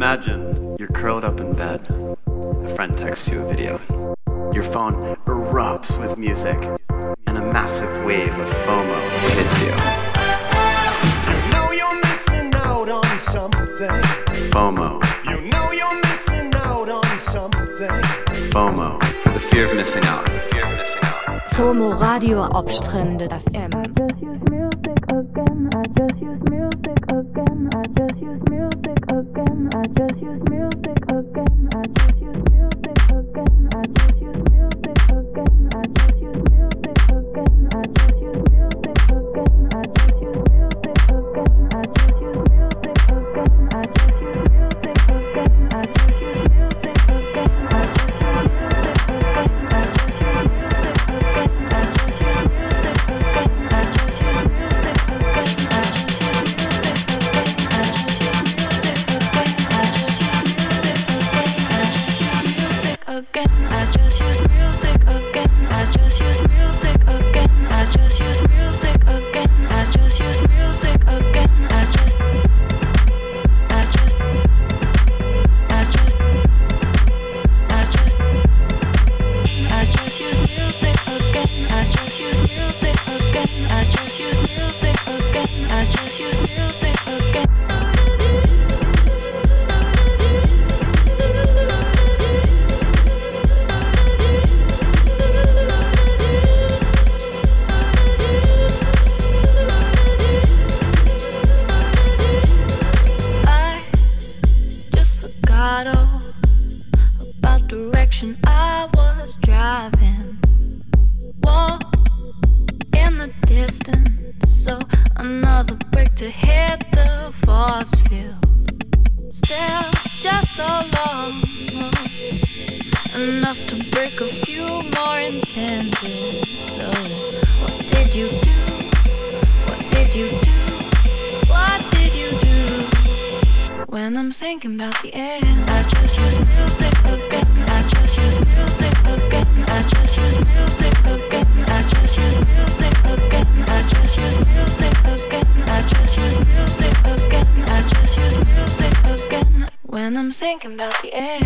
Imagine you're curled up in bed. A friend texts you a video. Your phone erupts with music, and a massive wave of FOMO hits you. You know you're missing out on something. FOMO, You know you're missing out on something. FOMO. The fear of missing out. The fear of missing out. FOMO Radio op Stranded FM. Was driving. Walk in the distance, so another break to hit the force field. Still, just so long, enough to break a few more intended. So, what did you do? What did you do? When I'm thinking about the end, I just use music again. I just use music again. I just use music again. I just use music again. I just use music again. I just use music again. I just use music again. When I'm thinking about the end.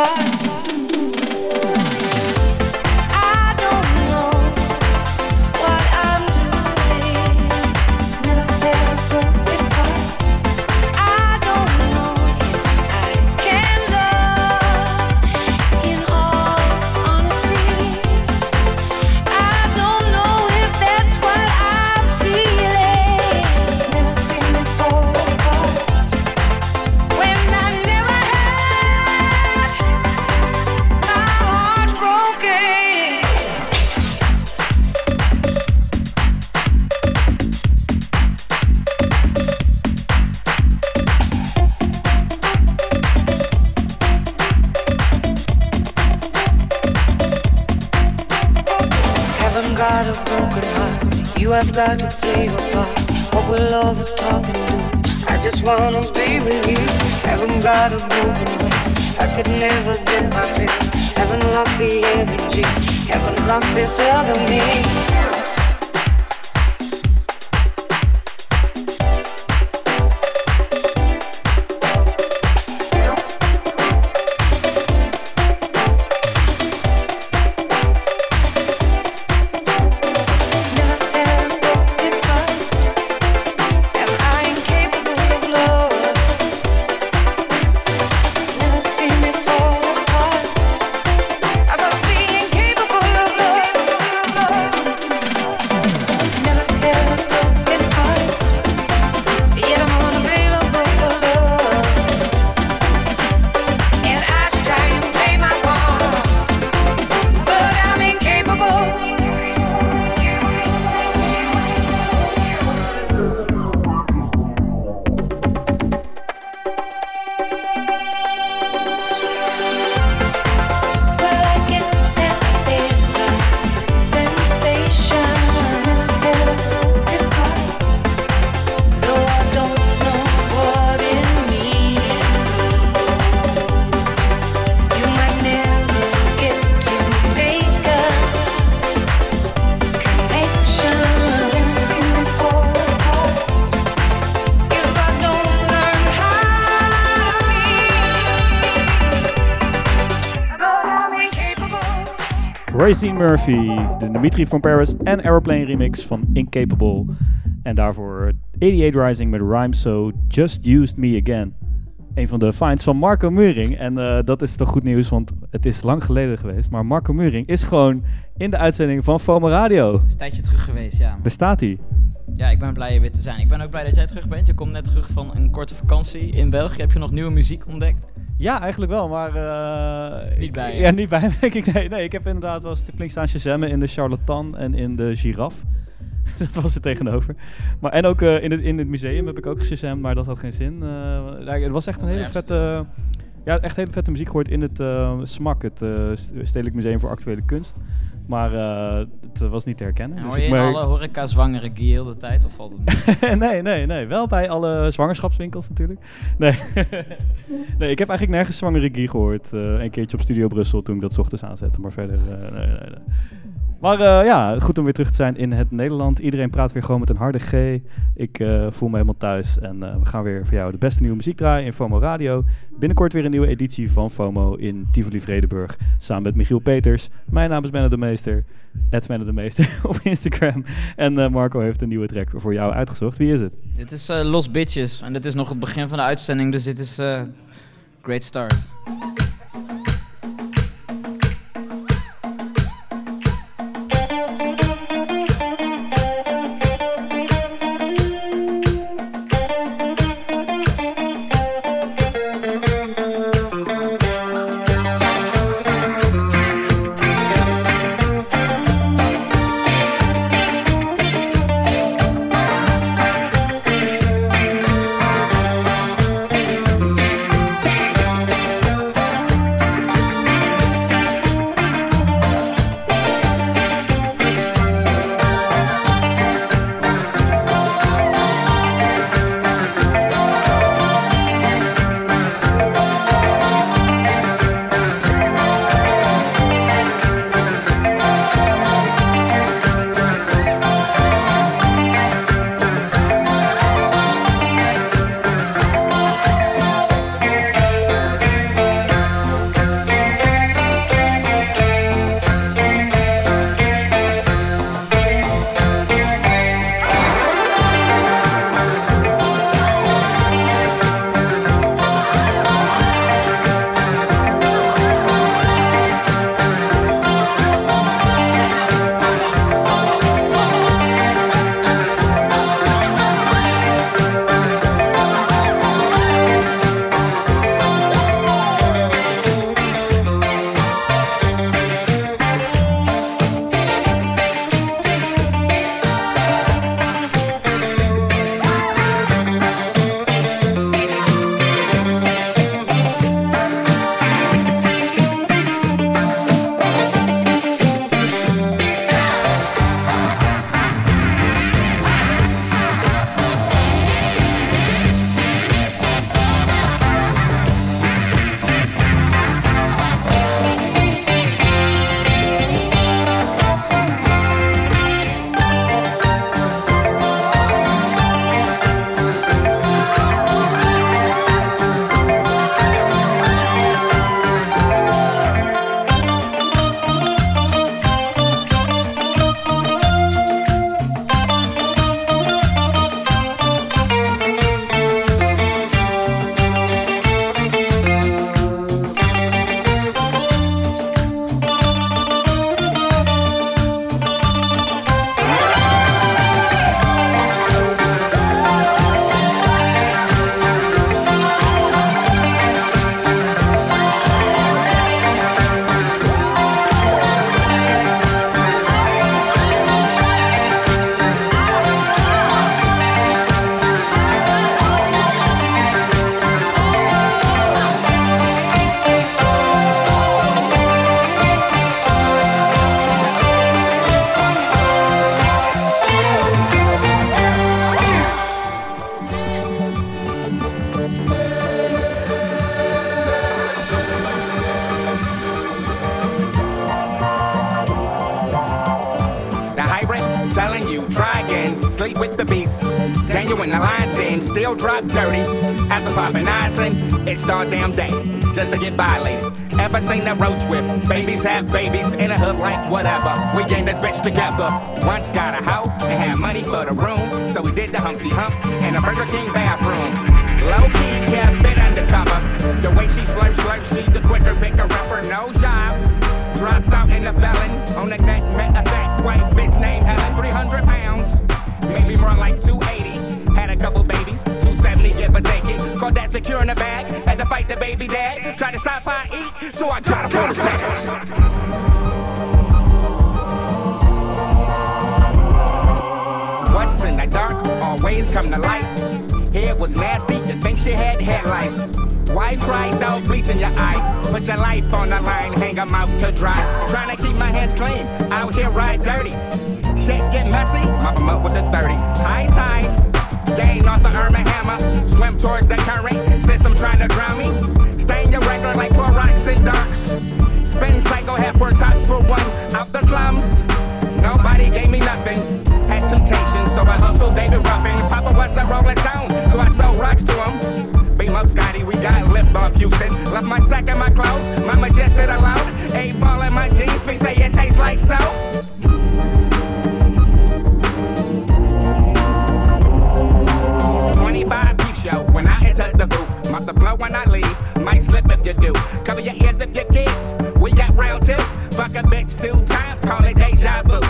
Fall Royce Murphy, de Dimitri from Paris en Aeroplane remix van Incapable. En daarvoor 88 Rising met Rhyme So Just Used Me Again. Een van de finds van Marco Muring. En eh, dat is toch goed nieuws, want het is lang geleden geweest. Maar Marco Muring is gewoon in de uitzending van FOMO Radio. is een tijdje terug geweest, ja. Daar staat hij. Ja, ik ben blij weer te zijn. Ik ben ook blij dat jij terug bent. Je komt net terug van een korte vakantie in België. Heb je nog nieuwe muziek ontdekt? Ja, eigenlijk wel, maar... eh, Niet bij. Ja, niet bij. Ik, nee, nee, ik heb inderdaad wel eens flink staan shazammen in de Charlatan en in de Giraffe. dat was er tegenover. Maar, en ook eh, in, het, in het museum heb ik ook geshazamd, maar dat had geen zin. Ja, het was echt een hele vette... Ja, echt hele vette muziek gehoord in het SMAK, het St- Stedelijk Museum voor Actuele Kunst. Maar eh, het was niet te herkennen. En dus hoor je ik in alle horeca-zwangere gear heel de tijd? Of valt het mee? nee, nee, nee. Wel bij alle zwangerschapswinkels natuurlijk. Nee, nee ik heb eigenlijk nergens zwangere gie gehoord. eh, een keertje op Studio Brussel toen ik dat ochtends aanzette. Maar verder, eh, nee, nee, nee. Maar eh, ja, goed om weer terug te zijn in het Nederland. Iedereen praat weer gewoon met een harde G. Ik eh, voel me helemaal thuis. En eh, we gaan weer voor jou de beste nieuwe muziek draaien in FOMO Radio. Binnenkort weer een nieuwe editie van FOMO in Tivoli Vredenburg. Samen met Michiel Peters. Mijn naam is Benne de Meester. Benne de Meester op Instagram. En Marco heeft een nieuwe track voor jou uitgezocht. Wie is het? dit is Los Bitches. En dit is nog het begin van de uitzending, dus dit is great start. Still drop dirty. After popping icing, it's all damn day, just to get by, violated. Ever seen that road whip? Babies have babies in a hood like whatever. We gang this bitch together. Once got a hoe and had money for the room, so we did the Humpty Hump in a Burger King bathroom. Low key kept it undercover. The way she slurp slurp, she's the quicker picker upper, no job. Dropped out in the felon on the neck, met a fat white bitch named Helen, 300 pounds. Maybe more like 280. Couple babies, 270 give or take it. Caught that secure in the bag, had to fight the baby dad. Tried to stop I eat, so I got up on the sandwich. What's in the dark always come to light. Hair was nasty, you think she had headlights. Why try though bleaching your eye? Put your life on the line, hang 'em out to dry. Trying to keep my hands clean, out here ride dirty. Shit get messy, mop 'em up with the 30. High tide, off the Irma hammer. Swim towards the current, system trying to drown me. Stain your record like Clorox and darks. Spin cycle, head for tops for one. Out the slums, nobody gave me nothing. Had temptation, so I hustled David Ruffin. Papa was a rolling stone, so I sold rocks to him. Beam up Scotty, we got lift off Houston. Left my sack in my clothes, my majestic allowed. A ball in my jeans, they say it tastes like soap. Show when I enter the booth. Mop the flow when I leave, might slip if you do. Cover your ears if your kids. We got round two. Fuck a bitch two times, call it deja vu.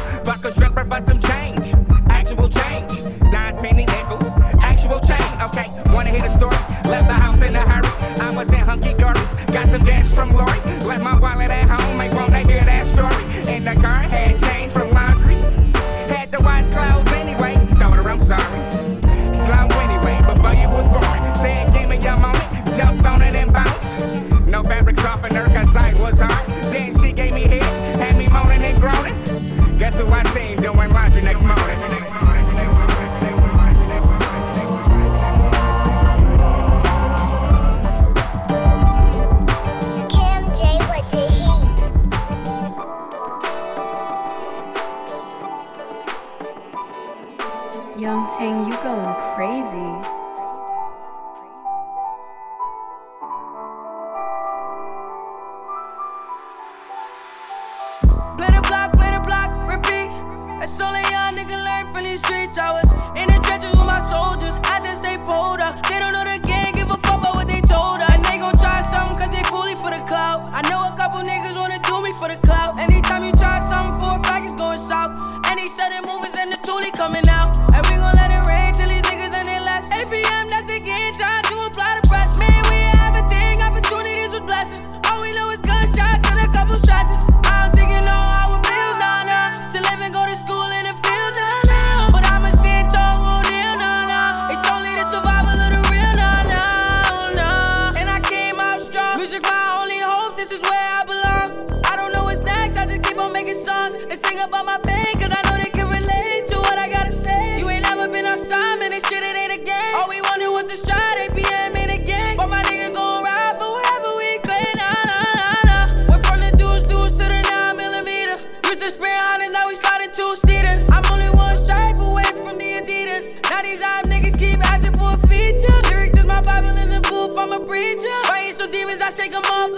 Sing about my pain, cause I know they can relate to what I gotta say. You ain't never been outside, man. This shit it ain't a game. All we wanted was to stride. 8 p.m. in a gang. But my nigga gon' ride for whatever we claim. Nah, nah, nah, nah. Went from the deuce, deuce to the 9 millimeter. Used to spray hundreds, now we sliding two seaters. I'm only one stripe away from the Adidas. Now these hype niggas keep asking for a feature. Lyrics is my Bible in the booth, I'm a preacher. Fighting some demons, I shake them off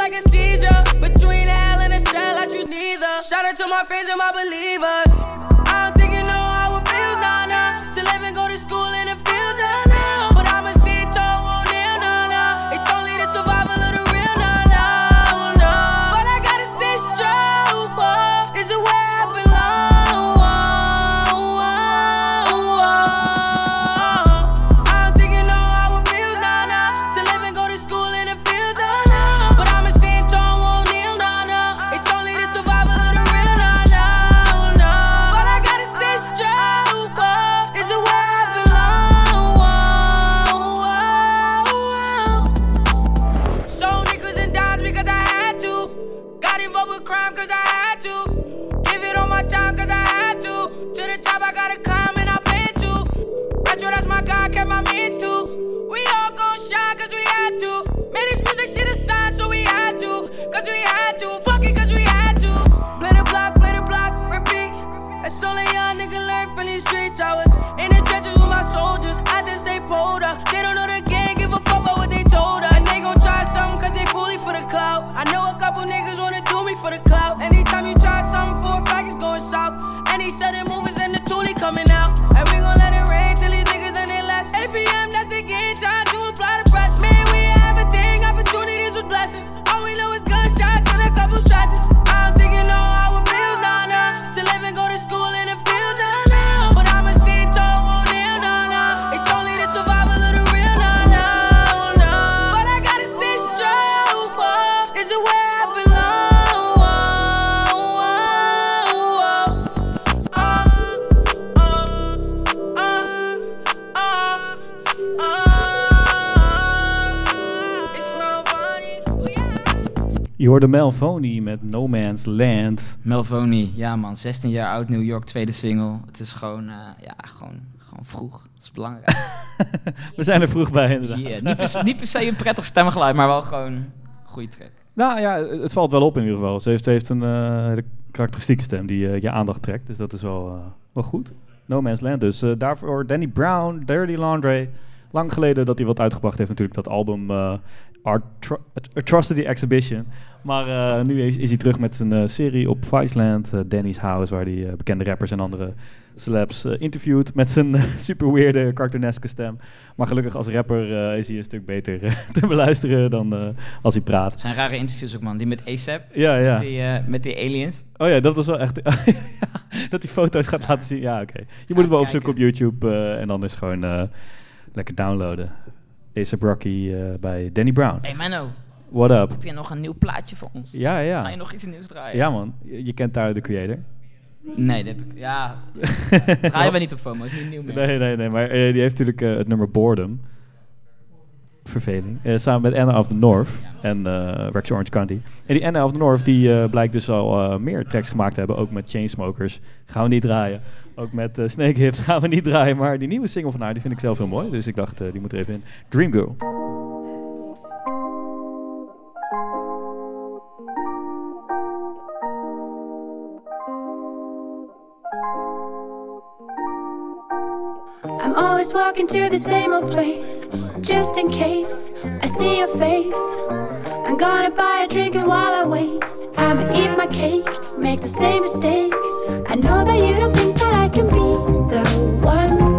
my friends and my believers. Hoorde Melvoni met No Man's Land. Melvoni, ja man, 16 jaar oud, New York, tweede single. Het is gewoon, eh, ja, gewoon, gewoon vroeg. Het is belangrijk. We zijn er vroeg bij inderdaad. Yeah, niet, per, se- niet per se een prettig stemgeluid, maar wel gewoon een goede track. Nou ja, het valt wel op in ieder geval. Ze heeft, ze heeft een eh, hele karakteristieke stem die eh, je aandacht trekt. Dus dat is wel, eh, wel goed. No Man's Land dus. Eh, daarvoor Danny Brown, Dirty Laundry. Lang geleden dat hij wat uitgebracht heeft natuurlijk. Dat album eh, Atro- Atrocity Exhibition. Maar eh, nu is, is hij terug met zijn eh, serie op Viceland. eh, Danny's House. Waar hij bekende rappers en andere celebs interviewt. Met zijn super weirde cartooneske stem. Maar gelukkig als rapper is hij een stuk beter te beluisteren dan als hij praat. Zijn rare interviews ook man, die met ASAP, Ja, ja. met, die, met die aliens. Oh ja, dat was wel echt. Dat die foto's gaat laten zien. Ja, oké. Je moet het wel opzoeken op YouTube en dan is gewoon lekker downloaden. A$AP Rocky eh, bij Danny Brown. Hey Menno, What up? heb je nog een nieuw plaatje voor ons? Ja, ja. Ga je nog iets nieuws draaien? Ja, man. Je, je kent daar de creator. Nee, dat heb ik. Ja, draaien we niet op FOMO, is niet nieuw meer. Nee, nee, nee. Maar eh, die heeft natuurlijk eh, het nummer Boredom. Verveling. Eh, samen met Anna of the North en eh Rex Orange County. En die Anna of the North die eh, blijkt dus al meer tracks gemaakt te hebben. Ook met Chainsmokers. Gaan we niet draaien. Ook met Snake Hips gaan we niet draaien. Maar die nieuwe single van haar die vind ik zelf heel mooi. Dus ik dacht, die moet er even in. Dream Girl. Walking to the same old place, just in case I see your face. I'm gonna buy a drink and while I wait, I'ma eat my cake, make the same mistakes. I know that you don't think that I can be the one,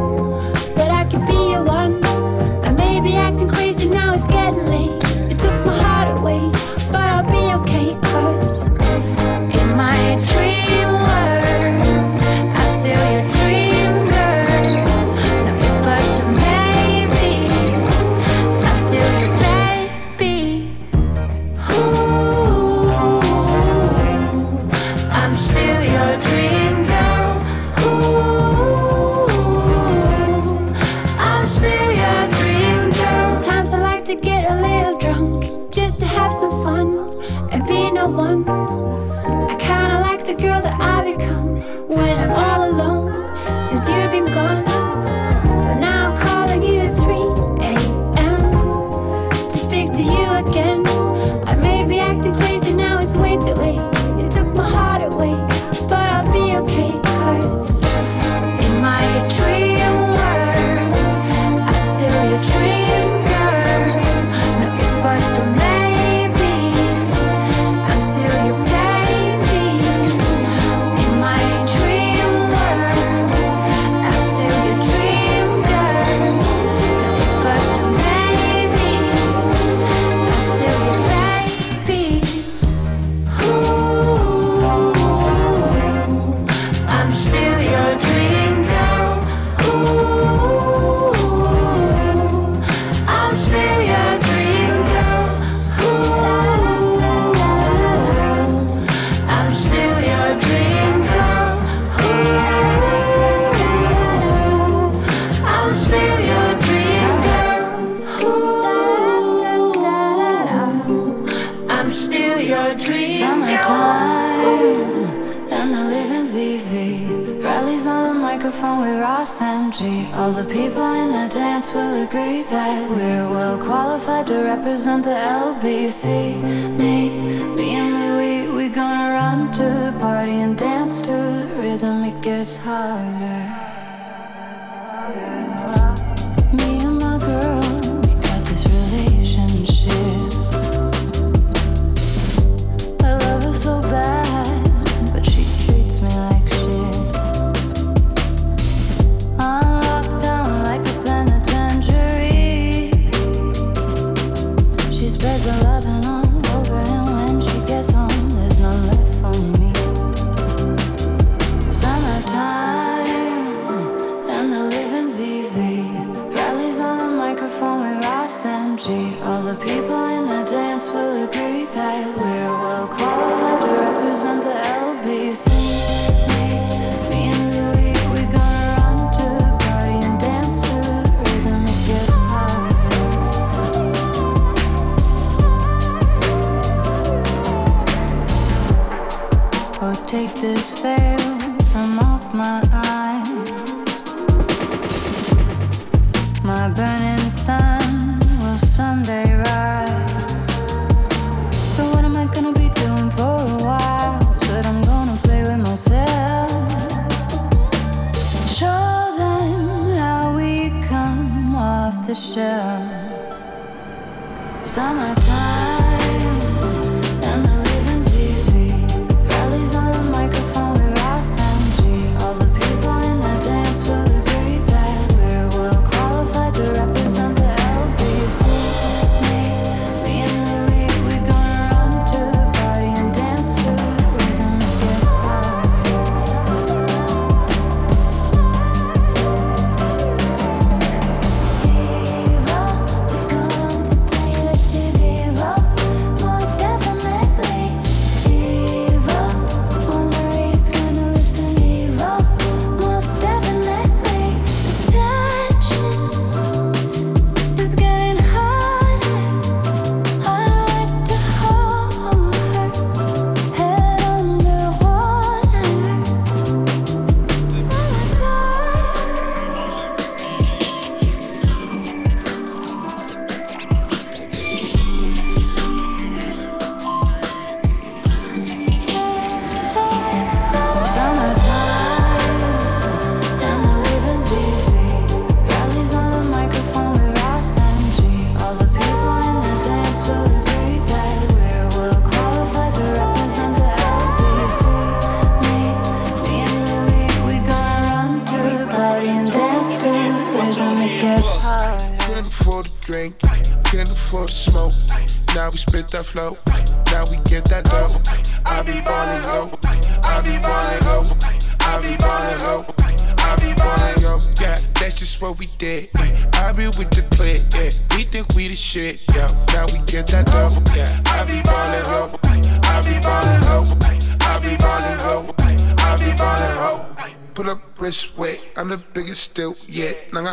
that flow.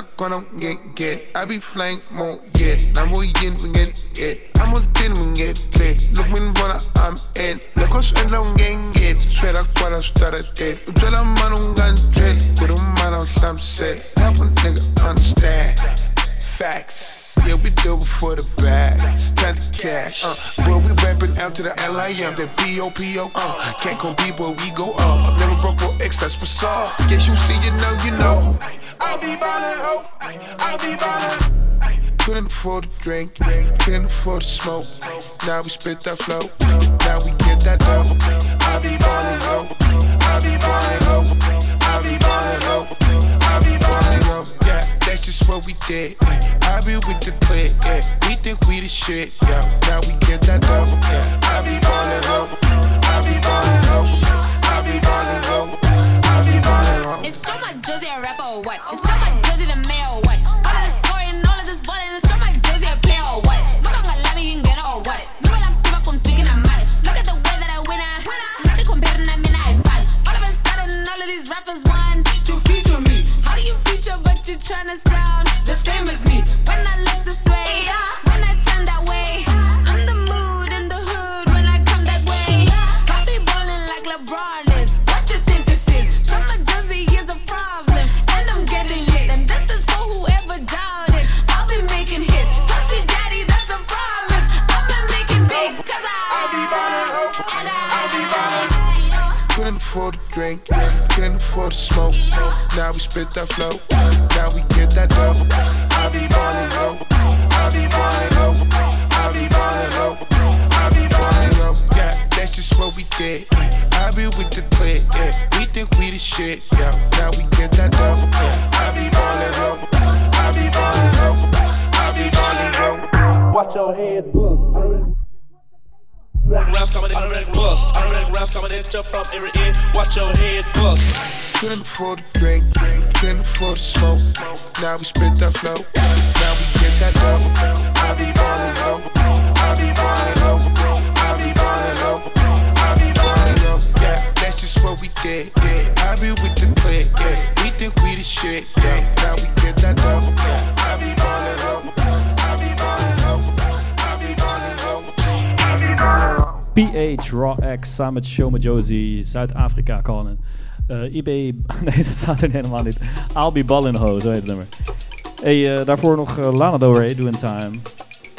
knock on them, get get. I be flank, won't get. I'm going yin, we get it. I'm on thin, we get it. Look, when run, I'm in. Look, I'm in, I'm gang it. Straight up, what I started it. I'm tell man I don't gun it. Put them on, I'm some set. Help a nigga understand. Facts. Yeah, we do before the bag. Stand the cash. Uh, boy, we rapping out to the LIM, that BOPO. Uh, can't compete, but we go up. Never broke, or X, that's what's up. Guess you see it now, you know. I be ballin', ho. I be ballin'. Couldn't afford to drink, couldn't afford to smoke. Now we spit that flow, now we get that dough. I be ballin', ho. I be ballin', ho. I be ballin', ho. I be ballin', ho. Yeah, that's just what we did. I be with the clique, yeah. We think we the shit, yeah. Now we get that dough, yeah. I be ballin' ho, I be ballin' ho, I be ballin' ho. It's Joe Josie a rapper or what? It's Joe Josie the male. or what? PH Raw X samen met Show met Josie, Zuid-Afrika Colin. Eh IB, nee dat staat er helemaal niet. I'll be ballin' ho, zo heet het nummer. Hey, eh, daarvoor nog eh, Lana Del Rey, Doing Time.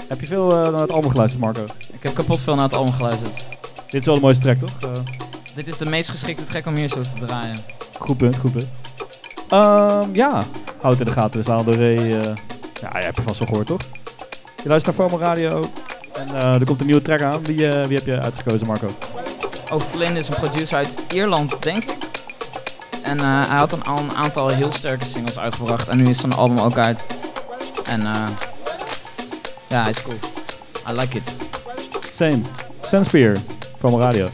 Heb je veel eh, naar het album geluisterd, Marco? Ik heb kapot veel naar het album geluisterd. Dit is wel de mooiste track, toch? Dit is de meest geschikte track om hier zo te draaien. goed punt, goed punt. Ehm, ja, houd in de gaten. Dus Lana Del Rey, ja, je hebt je vast wel gehoord, toch? Je luistert naar FOMO Radio. En eh, er komt een nieuwe track aan. Wie, eh, wie heb je uitgekozen, Marco? O'Flynn is een producer uit Ierland, denk ik. En eh, hij had een, al een aantal heel sterke singles uitgebracht. En nu is zijn album ook uit. En eh ja, hij is cool. I like it. Same. Senspear, FOMO Radio.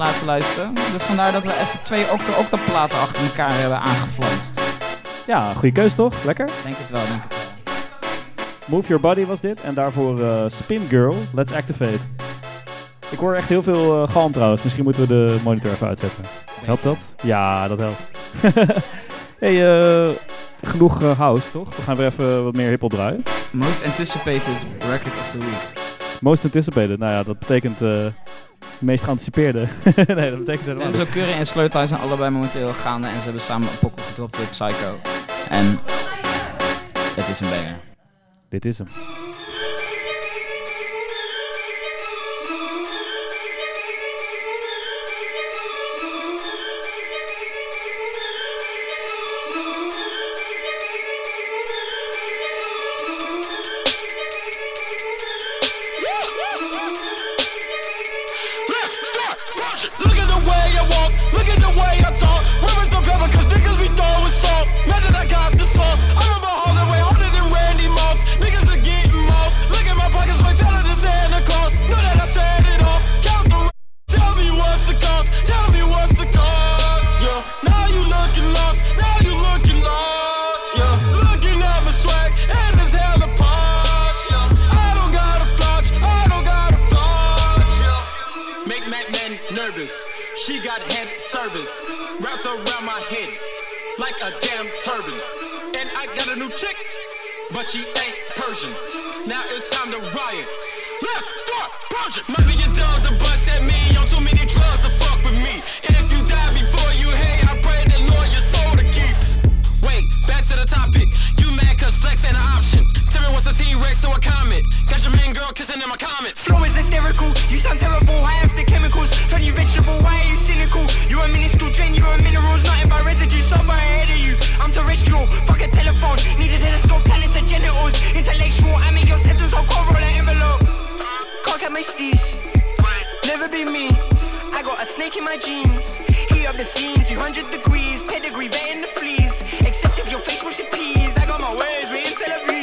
laten luisteren. Dus vandaar dat we even twee octo-octa-platen achter elkaar hebben aangeflanst. Ja, goede keus toch? Lekker? Denk het wel, denk ik wel. Move Your Body was dit. En daarvoor eh, Spin Girl, Let's Activate. Ik hoor echt heel veel eh, galm trouwens. Misschien moeten we de monitor even uitzetten. Helpt dat? Ja, dat helpt. hey, eh, genoeg house toch? We gaan weer even wat meer hiphop draaien. Most Anticipated Record of the Week. Most Anticipated, nou ja, dat betekent meest geanticipeerde. nee, dat betekent helemaal niet. Zo Curry en Sleutel zijn allebei momenteel gaande en ze hebben samen een pokkel gedropt op Psycho. En het is een banger. Dit is hem. snake in my jeans. Heat of the scene, 200 degrees. Pedigree, vetting the fleas. Excessive, your face wash your peas. I got my ways, we in Tel Aviv.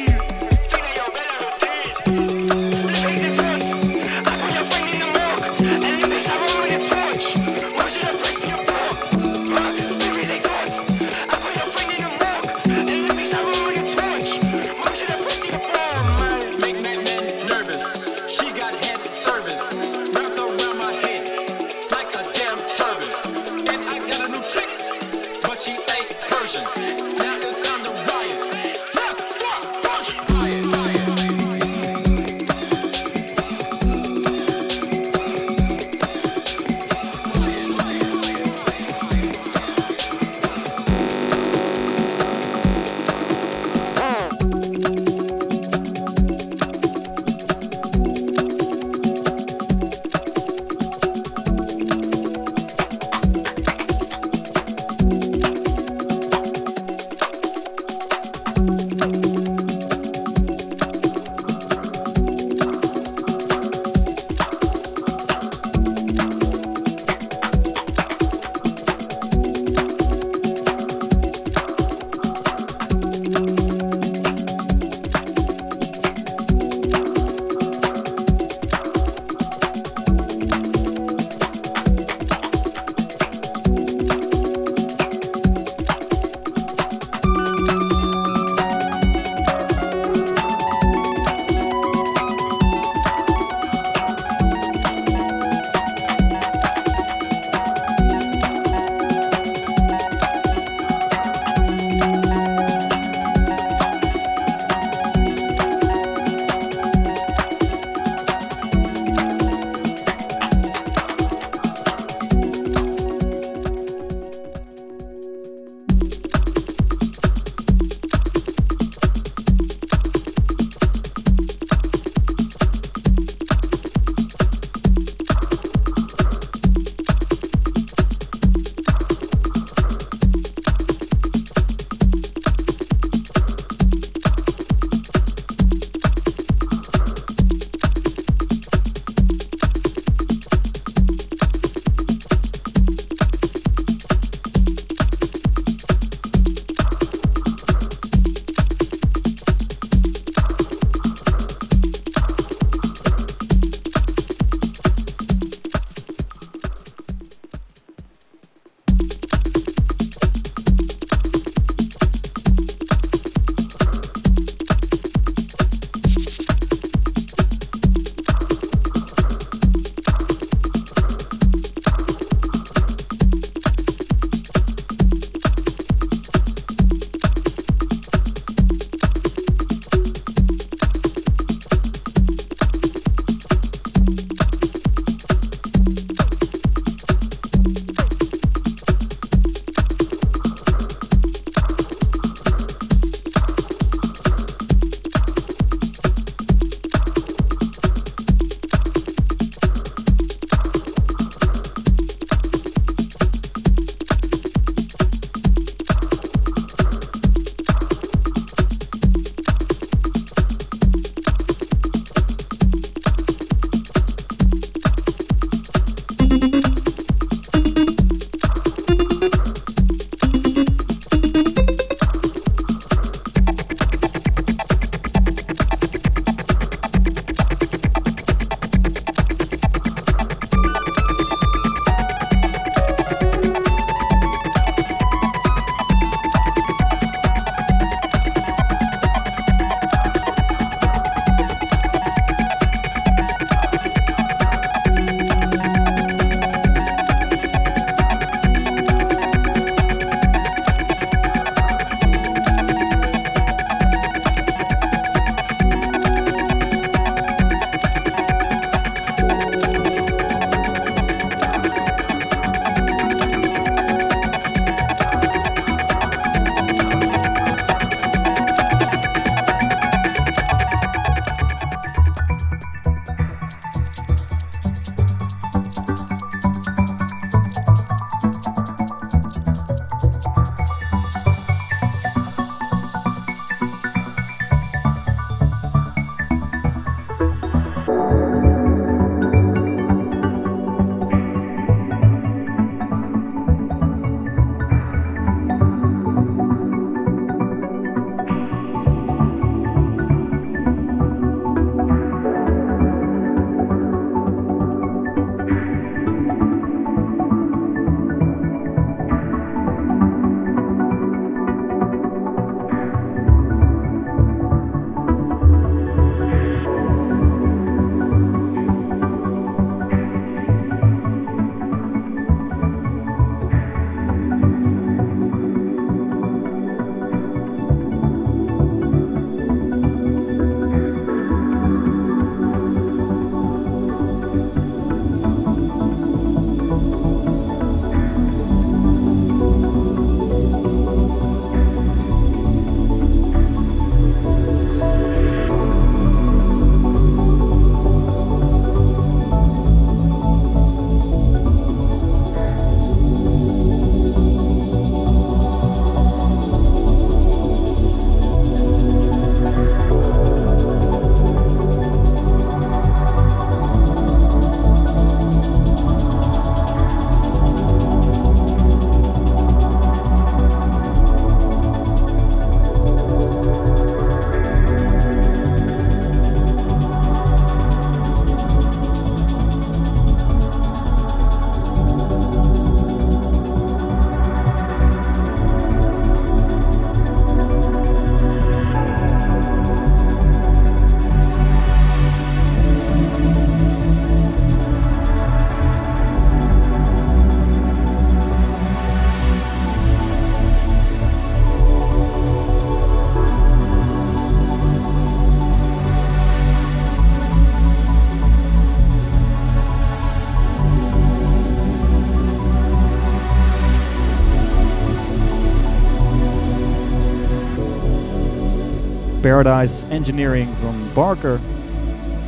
Paradise Engineering van Barker.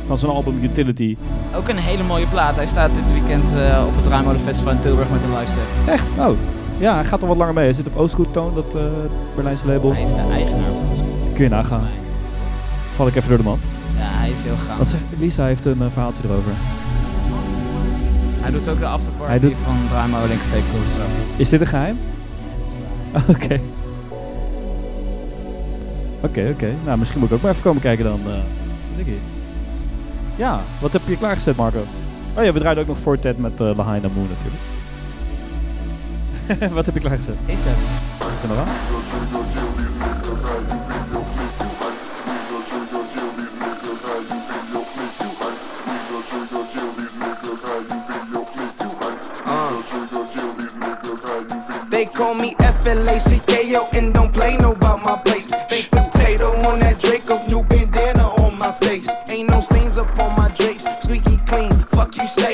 Van zijn album Utility. Ook een hele mooie plaat. Hij staat dit weekend eh, op het Draaimolen Festival in Tilburg met een live set. Echt? Oh. Ja, hij gaat er wat langer mee. Hij zit op Oostgoed Toon, dat eh, Berlijnse label. Hij is de eigenaar mij. Kun je nagaan. Val ik even door de man. Ja, hij is heel gaaf. Wat zegt Lisa heeft een eh, verhaaltje erover. Hij doet ook de afterparty van Draaimolen in Café. Is dit een geheim? Oké. Oké, oké. Nou, misschien moet ik ook maar even komen kijken dan. Dikkie. Ja, wat heb je klaargezet, Marco? Oh ja, we draaiden ook nog Fortet met uh, Lahaina Moon natuurlijk. wat heb je klaargezet? Is het? Is er They call me F-L-A-C-K-O and don't play no about my place. Baked potato on that Draco, new bandana on my face. Ain't no stains up on my drapes, squeaky clean. Fuck you say,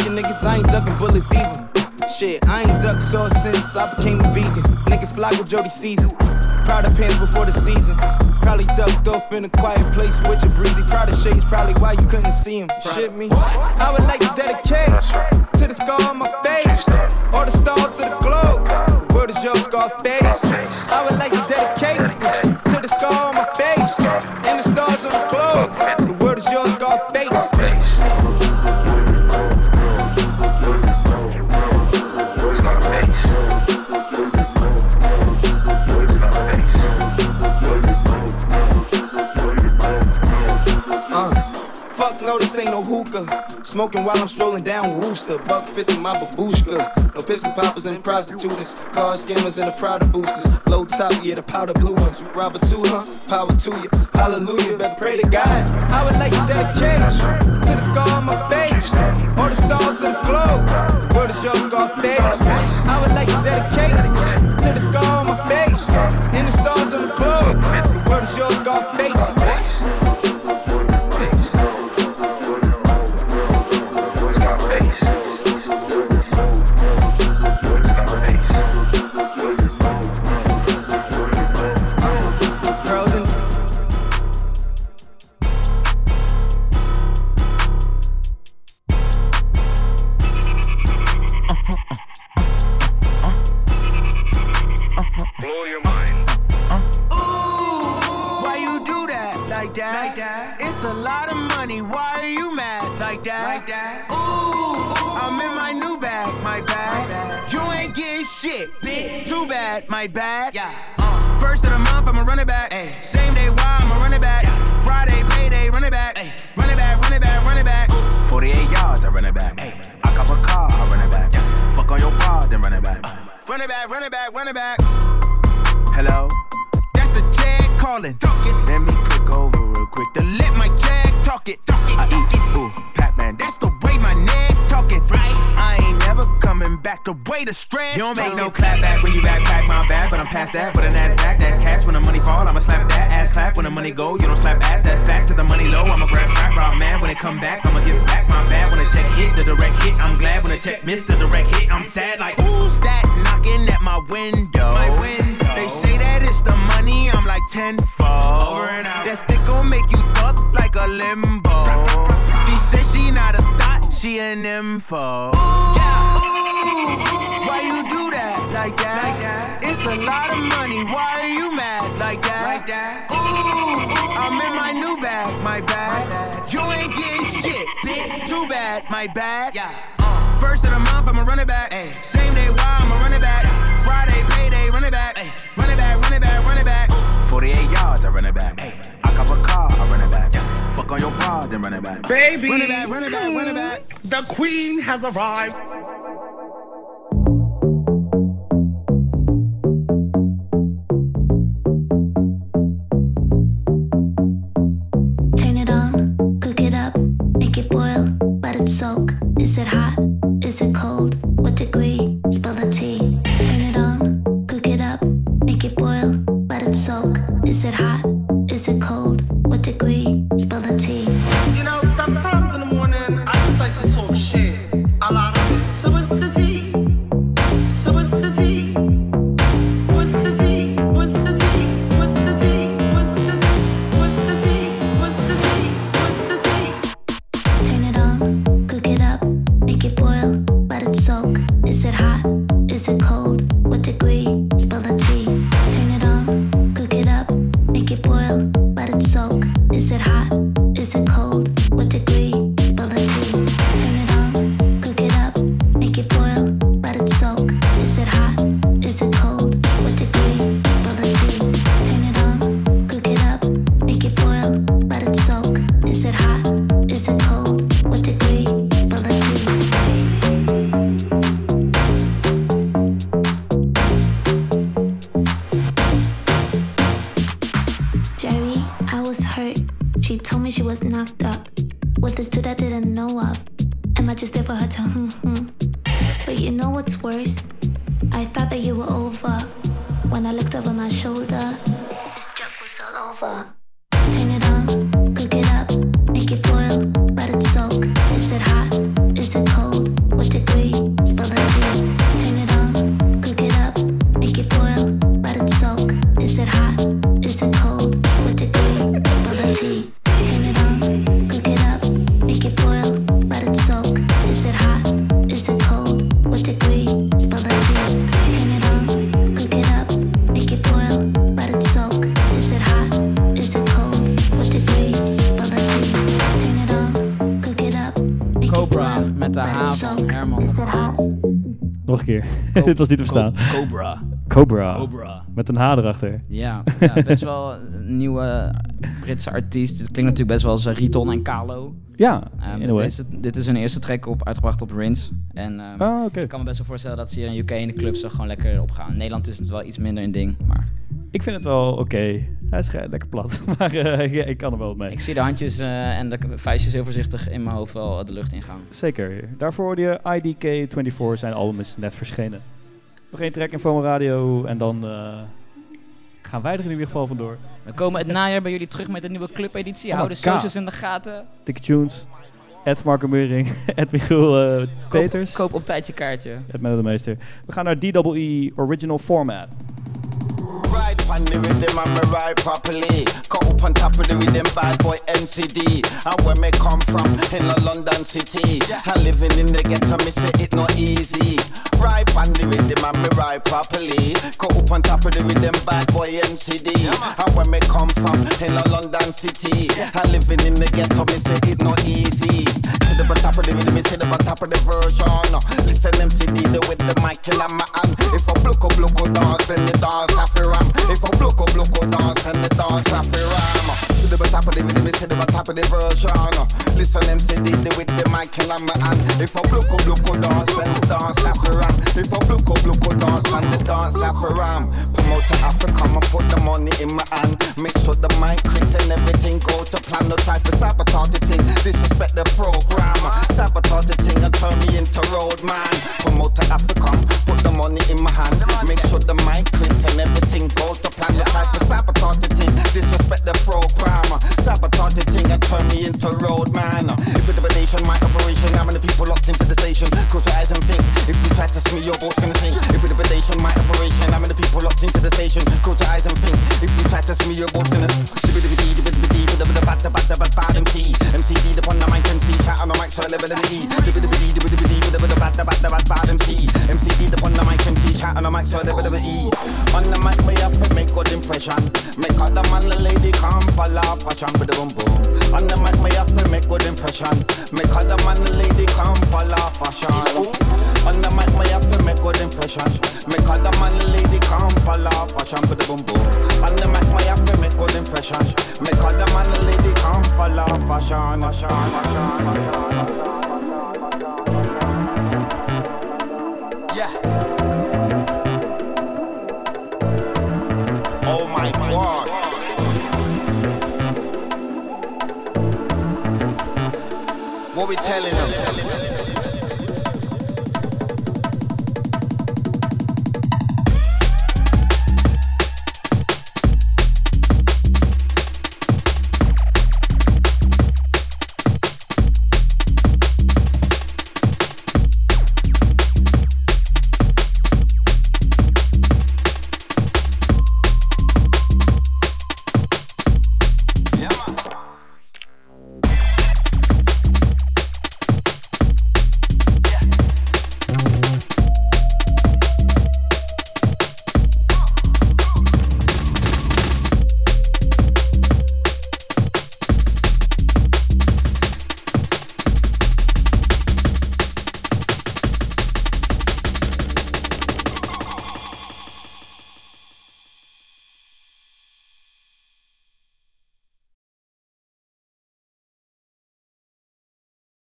I ain't ducking niggas, I ain't ducking bullets either. Shit, I ain't ducked sauce since I became a vegan. Nigga fly with Jody Season. Proud of pants before the season. Probably ducked off in a quiet place with your breezy. Proud of shades, probably why you couldn't see him. Shit me. I would like to dedicate to the scar on my face. All the stars of the globe. The word is yours, Scarface. I would like to while I'm strolling down Wooster. Buck 50 my babushka. No pistol poppers and prostitutes. Car skimmers and the Prada boosters. Low top, yeah, the powder blue ones. Robber too, huh? Power to you. Hallelujah. Better pray to God. I would like to dedicate to the scar on my face. All the stars of the globe. The word is your Scarface. I would like to dedicate to the scar on my face. And the stars of the globe. The word is your Scarface. Girls talk it. I eat it, ooh, Pac-Man. That's the way my neck talking. Right? I ain't never coming back the way the stress. You don't make no clap back when you backpack my bag, but I'm past that. But an ass back, that's cash. When the money fall, I'ma slap that ass clap. When the money go, you don't slap ass. That's facts. To the money low, I'ma grab strap Rob man. When it come back, I'ma give back my bag. When the check hit, the direct hit, I'm glad. When the check miss, the direct hit, I'm sad. Like who's that knocking at my window? My window. They say that it's the money, I'm like tenfold. Over and out. That stick gon' make you a limbo. She said she not a thought, she an info. Yeah, ooh, why you do that like that? It's a lot of money, why are you mad like that? Ooh, I'm in my new bag, my bag. You ain't getting shit, bitch. Too bad, my bad. Yeah. Fuck on your bar, then run it back. Baby, Run it back, run it back, run it back. the queen has arrived. Turn it on, cook it up, make it boil, let it soak. Is it spill Dit was niet te verstaan. Co- Cobra. Cobra. Cobra. Met een H erachter. Ja, ja, best wel een nieuwe Britse artiest. Het klinkt natuurlijk best wel als eh, Riton en Kalo. Ja, deze, dit is hun eerste track op, uitgebracht op Rinse. En ehm, Ah, ik kan me best wel voorstellen dat ze hier in UK in de clubs er gewoon lekker op gaan. In Nederland is het wel iets minder een ding, maar Ik vind het wel oké. Hij is lekker plat. maar eh, ja, ik kan er wel mee. ik zie de handjes eh, en de vuistjes heel voorzichtig in mijn hoofd wel de lucht ingaan. Zeker. Daarvoor hoorde je IDK24. Zijn album is net verschenen. Nog één track in Fomo Radio. En dan eh, gaan wij er in ieder geval vandoor. We komen het najaar bij jullie terug met een nieuwe clubeditie. Oh Hou de socials in de gaten. Dikke tunes. Ed Marco Meuring. Ed Michiel eh, Peters. Koop op tijd je kaartje. Ed Meester. We gaan naar DWE Original Format. On the rhythm and me ride properly. Cut up on top of the rhythm, bad boy NCD. And where me come from, in the London city. And living in the ghetto, me say it not easy. Ride on the rhythm and me ride properly. Cut up on top of the rhythm, bad boy NCD. And where me come from, in the London city. And living in the ghetto, me say it not easy. To the top of the rhythm, me say the top of the version. Listen MCD the with the mic in my hand. If I block up, block up, dance, then the dance have to ram. If Up, block up, dance, then the dance have ram. To the top of the rhythm, say the top of the version. Listen MCD the with the mic in my hand. If I block up, block dance, the dance to ram. If I block up, block dance, the dance to ram. Promote to Africa, I put the money in my hand. Make sure the mic, Chris, and everything go to plan. No try for sabotage the thing, disrespect the program. Sabotage the thing and turn me into road man. Promote to Africa, put the money in my hand. Make sure the mic, Chris, and everything goes to plan. No try for sabotage the thing, disrespect the program. Sabotage the thing and turn me into road man. If it's a nation, my operation, I'm the people locked into the station. Close your eyes and think. If you try to me, your boat's gonna sink. If it's a nation, my operation, I'm the people locked into the station. Close your eyes and think. If you try to me, your boat's gonna MC, MCD, the one the mic MC, chat on the mic, so the level of the E. MC, the one the mic MC, the mic, so level of the E. On the mic, we have to make good impression. Make the man, the lady come follow fashion, with the boom boom. On the mic, we have to make good impression. Make the man, the lady come follow fashion. On the mic, we have to make good impression. Make the man, the lady come follow fashion, with the boom boom. On the mic, we have to make good impression. Make the man, the lady come follow fashion. fashion, Yeah. We telling them?